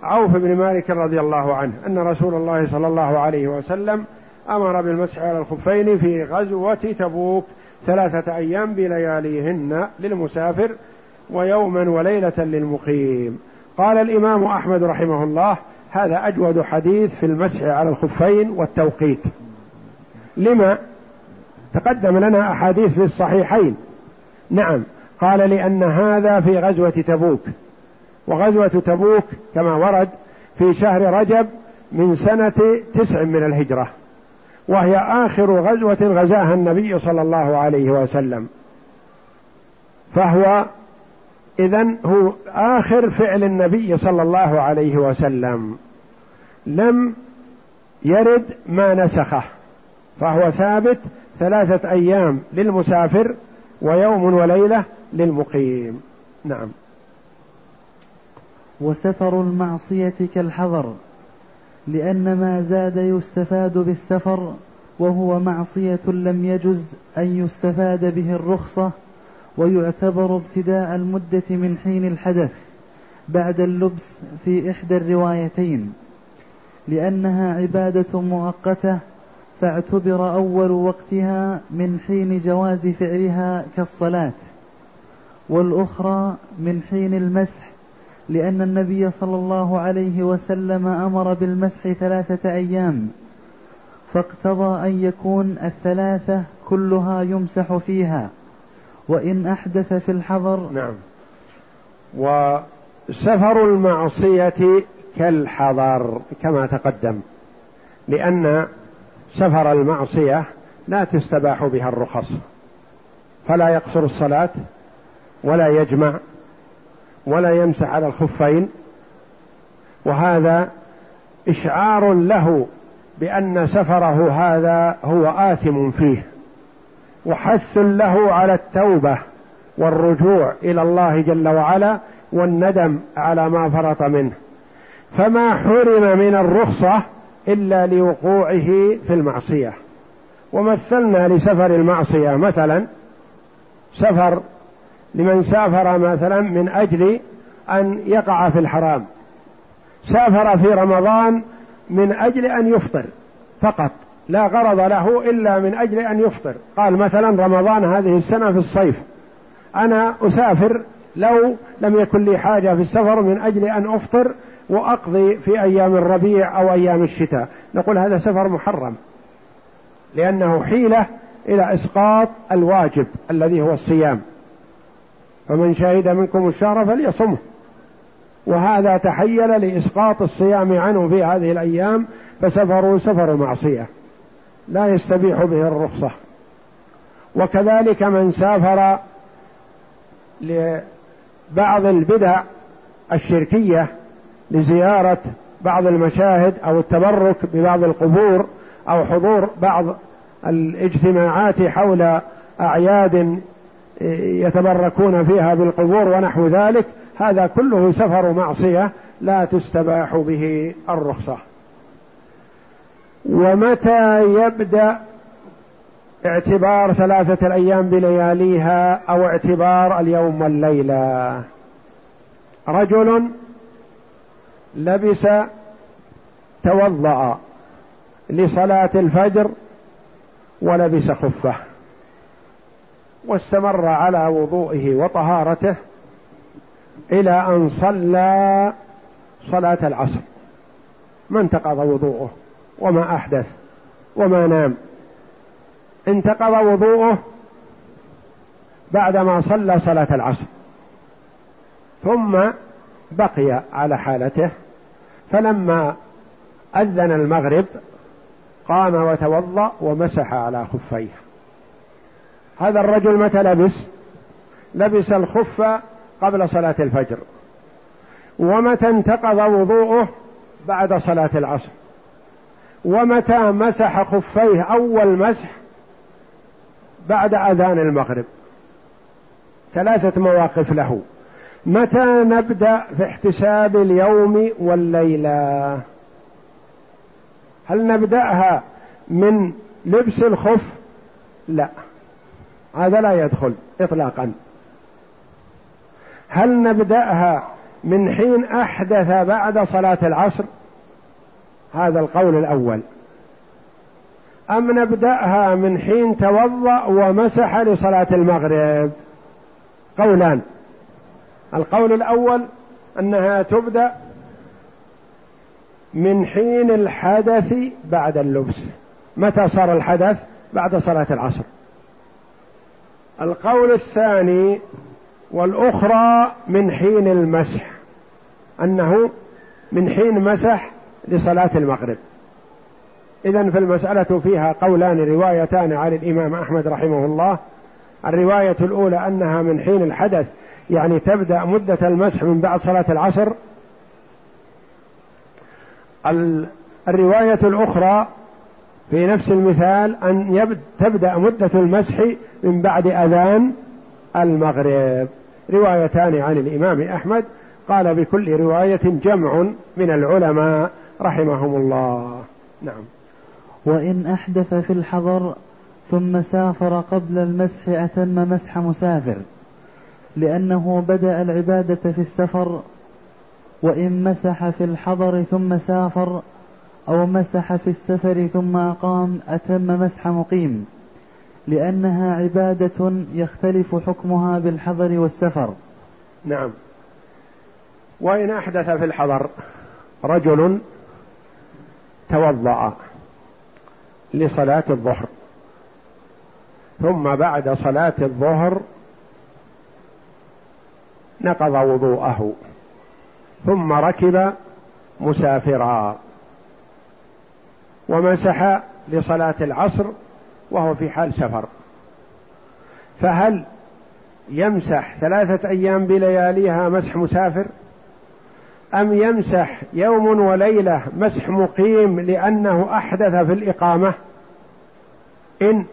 عوف بن مالك رضي الله عنه أن رسول الله صلى الله عليه وسلم أمر بالمسح على الخفين في غزوة تبوك ثلاثة أيام بلياليهن للمسافر ويوما وليلة للمقيم. قال الإمام أحمد رحمه الله هذا أجود حديث في المسح على الخفين والتوقيت. لما؟ تقدم لنا أحاديث في الصحيحين. نعم قال لأن هذا في غزوة تبوك. وغزوة تبوك كما ورد في شهر رجب من سنة تسع من الهجرة وهي آخر غزوة غزاها النبي صلى الله عليه وسلم. فهو إذا هو آخر فعل النبي صلى الله عليه وسلم. لم يرد ما نسخه فهو ثابت ثلاثة أيام للمسافر ويوم وليلة للمقيم. نعم. وسفر المعصية كالحضر لأن ما زاد يستفاد بالسفر وهو معصية لم يجز أن يستفاد به الرخصة ويعتبر ابتداء المدة من حين الحدث بعد اللبس في إحدى الروايتين لأنها عبادة مؤقتة فاعتبر أول وقتها من حين جواز فعلها كالصلاة والأخرى من حين المسح لأن النبي صلى الله عليه وسلم أمر بالمسح ثلاثة أيام فاقتضى أن يكون الثلاثة كلها يمسح فيها وإن أحدث في الحضر نعم. وسفر المعصية كالحضر كما تقدم لأن سفر المعصية لا تستباح بها الرخص فلا يقصر الصلاة ولا يجمع ولا يمسح على الخفين وهذا إشعار له بأن سفره هذا هو آثم فيه وحث له على التوبة والرجوع إلى الله جل وعلا والندم على ما فرط منه. فما حرم من الرخصة إلا لوقوعه في المعصية. ومثلنا لسفر المعصية مثلا سفر لمن سافر مثلا من أجل أن يقع في الحرام. سافر في رمضان من أجل أن يفطر فقط لا غرض له إلا من أجل أن يفطر. قال مثلا رمضان هذه السنة في الصيف أنا أسافر لو لم يكن لي حاجة في السفر من أجل أن أفطر وأقضي في أيام الربيع أو أيام الشتاء. نقول هذا سفر محرم لأنه حيلة إلى إسقاط الواجب الذي هو الصيام. فمن شهد منكم الشهر فليصمه. وهذا تحيل لإسقاط الصيام عنه في هذه الأيام فسفروا سفر معصية لا يستبيح به الرخصة. وكذلك من سافر لبعض البدع الشركية لزيارة بعض المشاهد أو التبرك ببعض القبور أو حضور بعض الاجتماعات حول أعياد يتبركون فيها بالقبور ونحو ذلك هذا كله سفر معصية لا تستباح به الرخصة. ومتى يبدأ اعتبار ثلاثة الأيام بلياليها أو اعتبار اليوم والليلة؟ رجل لبس توضأ لصلاة الفجر ولبس خفة واستمر على وضوئه وطهارته إلى أن صلى صلاة العصر. ما انتقض وضوءه وما أحدث وما نام. انتقض وضوءه بعدما صلى صلاة العصر. ثم بقي على حالته فلما أذن المغرب قام وتوضأ ومسح على خفيه. هذا الرجل متى لبس؟ لبس الخف قبل صلاة الفجر ومتى انتقض وضوءه بعد صلاة العصر ومتى مسح خفيه أول مسح بعد أذان المغرب. ثلاثة مواقف له. متى نبدأ في احتساب اليوم والليلة؟ هل نبدأها من لبس الخف؟ لا. هذا لا يدخل اطلاقا. هل نبدأها من حين أحدث بعد صلاة العصر؟ هذا القول الأول. أم نبدأها من حين توضأ ومسح لصلاة المغرب؟ قولان. القول الأول أنها تبدأ من حين الحدث بعد اللبس. متى صار الحدث؟ بعد صلاة العصر. القول الثاني والأخرى من حين المسح أنه من حين مسح لصلاة المغرب. اذا فالمسألة فيها قولان روايتان عن الإمام أحمد رحمه الله. الرواية الأولى أنها من حين الحدث يعني تبدأ مدة المسح من بعد صلاة العصر. الرواية الأخرى في نفس المثال أن تبدأ مدة المسح من بعد أذان المغرب. روايتان عن الإمام أحمد. قال بكل رواية جمع من العلماء رحمهم الله. نعم. وإن أحدث في الحضر ثم سافر قبل المسح أتم مسح مسافر. لأنه بدأ العبادة في السفر وإن مسح في الحضر ثم سافر أو مسح في السفر ثم أقام أتم مسح مقيم. لأنها عبادة يختلف حكمها بالحضر والسفر. نعم. وإن أحدث في الحضر رجل توضأ لصلاة الظهر ثم بعد صلاة الظهر نقض وضوءه ثم ركب مسافرا ومسح لصلاة العصر وهو في حال سفر. فهل يمسح ثلاثة أيام بلياليها مسح مسافر؟ أم يمسح يوم وليلة مسح مقيم لأنه أحدث في الإقامة؟ إن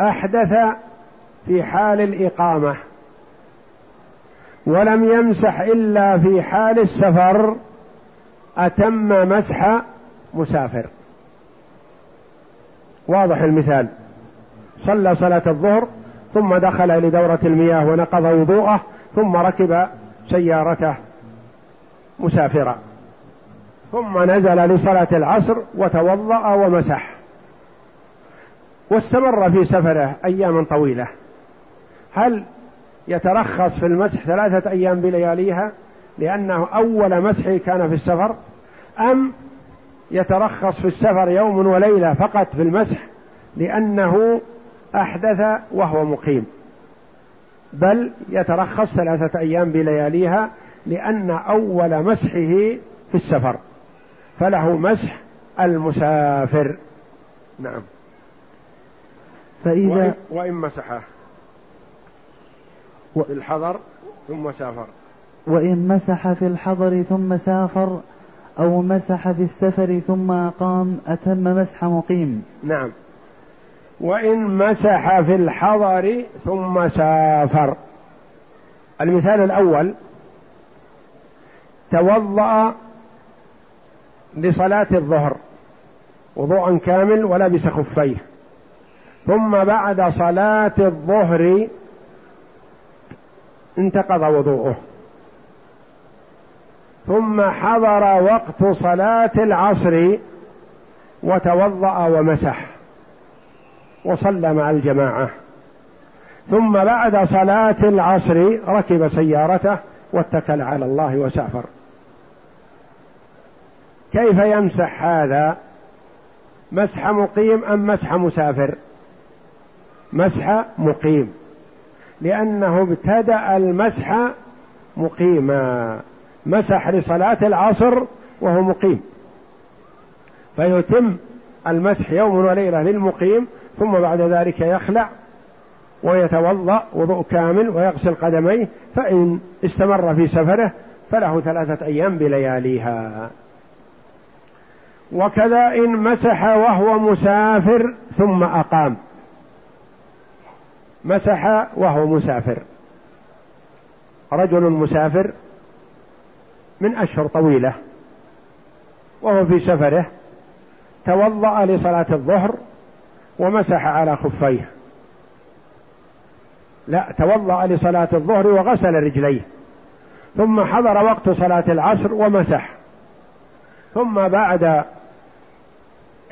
أحدث في حال الإقامة. ولم يمسح إلا في حال السفر أتم مسح مسافر. واضح المثال. صلى صلاة الظهر ثم دخل لدورة المياه ونقض وضوءه ثم ركب سيارته مسافرا. ثم نزل لصلاة العصر وتوضأ ومسح. واستمر في سفره أياما طويلة. هل يترخص في المسح ثلاثة أيام بلياليها لأنه أول مسح كان في السفر أم يترخص في السفر يوم وليلة فقط في المسح لأنه أحدث وهو مقيم. بل يترخص ثلاثة أيام بلياليها لأن أول مسحه في السفر فله مسح المسافر. نعم. فإذا وإن, وإن مسحه. في الحضر ثم سافر. وإن مسح في الحضر ثم سافر أو مسح في السفر ثم أقام أتم مسح مقيم. نعم. وإن مسح في الحضر ثم سافر. المثال الأول توضأ لصلاة الظهر وضوءا كامل ولبس خفيه ثم بعد صلاة الظهر انتقض وضوءه. ثم حضر وقت صلاة العصر وتوضأ ومسح وصلى مع الجماعة. ثم بعد صلاة العصر ركب سيارته واتكل على الله وسافر. كيف يمسح هذا؟ مسح مقيم أم مسح مسافر؟ مسح مقيم. لأنه ابتدأ المسح مقيما. مسح لصلاة العصر وهو مقيم. فيتم المسح يوم وليلة للمقيم ثم بعد ذلك يخلع ويتوضأ وضوء كامل ويغسل قدميه فإن استمر في سفره فله ثلاثة أيام بلياليها. وكذا إن مسح وهو مسافر ثم أقام. مسح وهو مسافر. رجل مسافر من أشهر طويلة. وهو في سفره. توضأ لصلاة الظهر ومسح على خفيه. لا توضأ لصلاة الظهر وغسل رجليه. ثم حضر وقت صلاة العصر ومسح. ثم بعد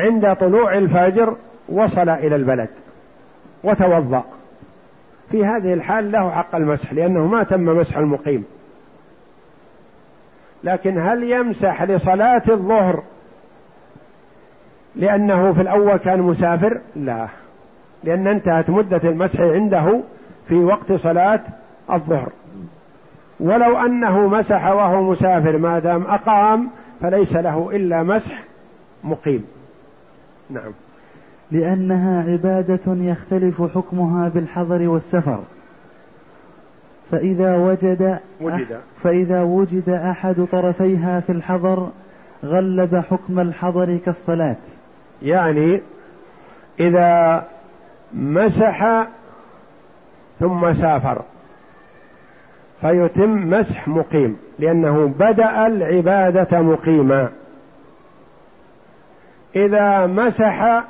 عند طلوع الفجر وصل إلى البلد. وتوضأ. في هذه الحال له حق المسح لأنه ما تم مسح المقيم. لكن هل يمسح لصلاة الظهر لأنه في الأول كان مسافر؟ لا. لأن انتهت مدة المسح عنده في وقت صلاة الظهر. ولو أنه مسح وهو مسافر ما دام أقام فليس له إلا مسح مقيم. نعم. لأنها عبادة يختلف حكمها بالحضر والسفر. فإذا وجد وجد. فإذا وجد أحد طرفيها في الحضر غلب حكم الحضر كالصلاة. يعني إذا مسح ثم سافر. فيتم مسح مقيم لأنه بدأ العبادة مقيما. إذا مسح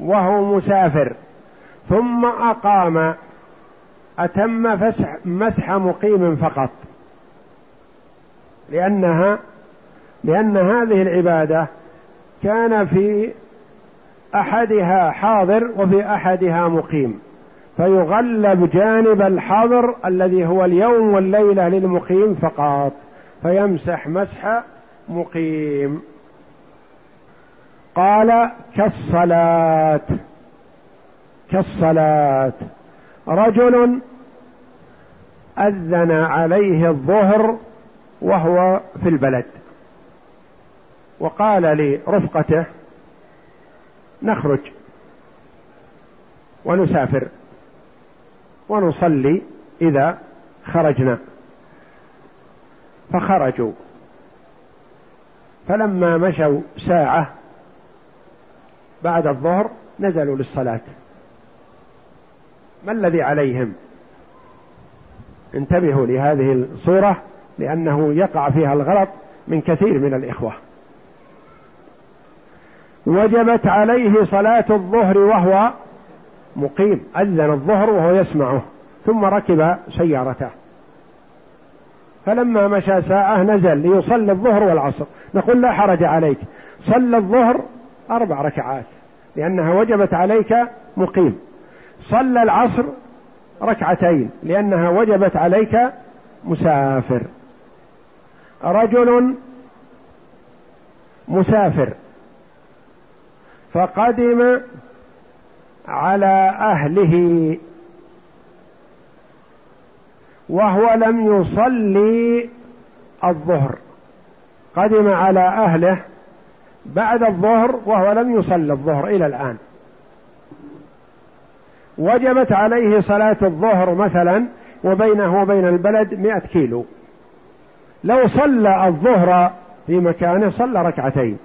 وهو مسافر. ثم أقام أتم فسح مسح مقيم فقط. لأنها لأن هذه العبادة كان في أحدها حاضر وفي أحدها مقيم. فيغلب جانب الحاضر الذي هو اليوم والليلة للمقيم فقط. فيمسح مسح مقيم. قال كالصلاة. كالصلاة. رجل أذن عليه الظهر وهو في البلد. وقال لرفقته نخرج ونسافر ونصلي إذا خرجنا. فخرجوا. فلما مشوا ساعة بعد الظهر نزلوا للصلاة. ما الذي عليهم؟ انتبهوا لهذه الصورة لأنه يقع فيها الغلط من كثير من الإخوة. وجبت عليه صلاة الظهر وهو مقيم أذن الظهر وهو يسمعه ثم ركب سيارته. فلما مشى ساعة نزل ليصلي الظهر والعصر. نقول لا حرج عليك. صلى الظهر أربع ركعات لأنها وجبت عليك مقيم. صلى العصر ركعتين لأنها وجبت عليك مسافر. رجل مسافر. فقدم على أهله. وهو لم يصلي الظهر. قدم على أهله. بعد الظهر وهو لم يصلي الظهر إلى الآن. وجبت عليه صلاة الظهر مثلا وبينه وبين البلد مئة كيلو. لو صلى الظهر في مكانه صلى ركعتين.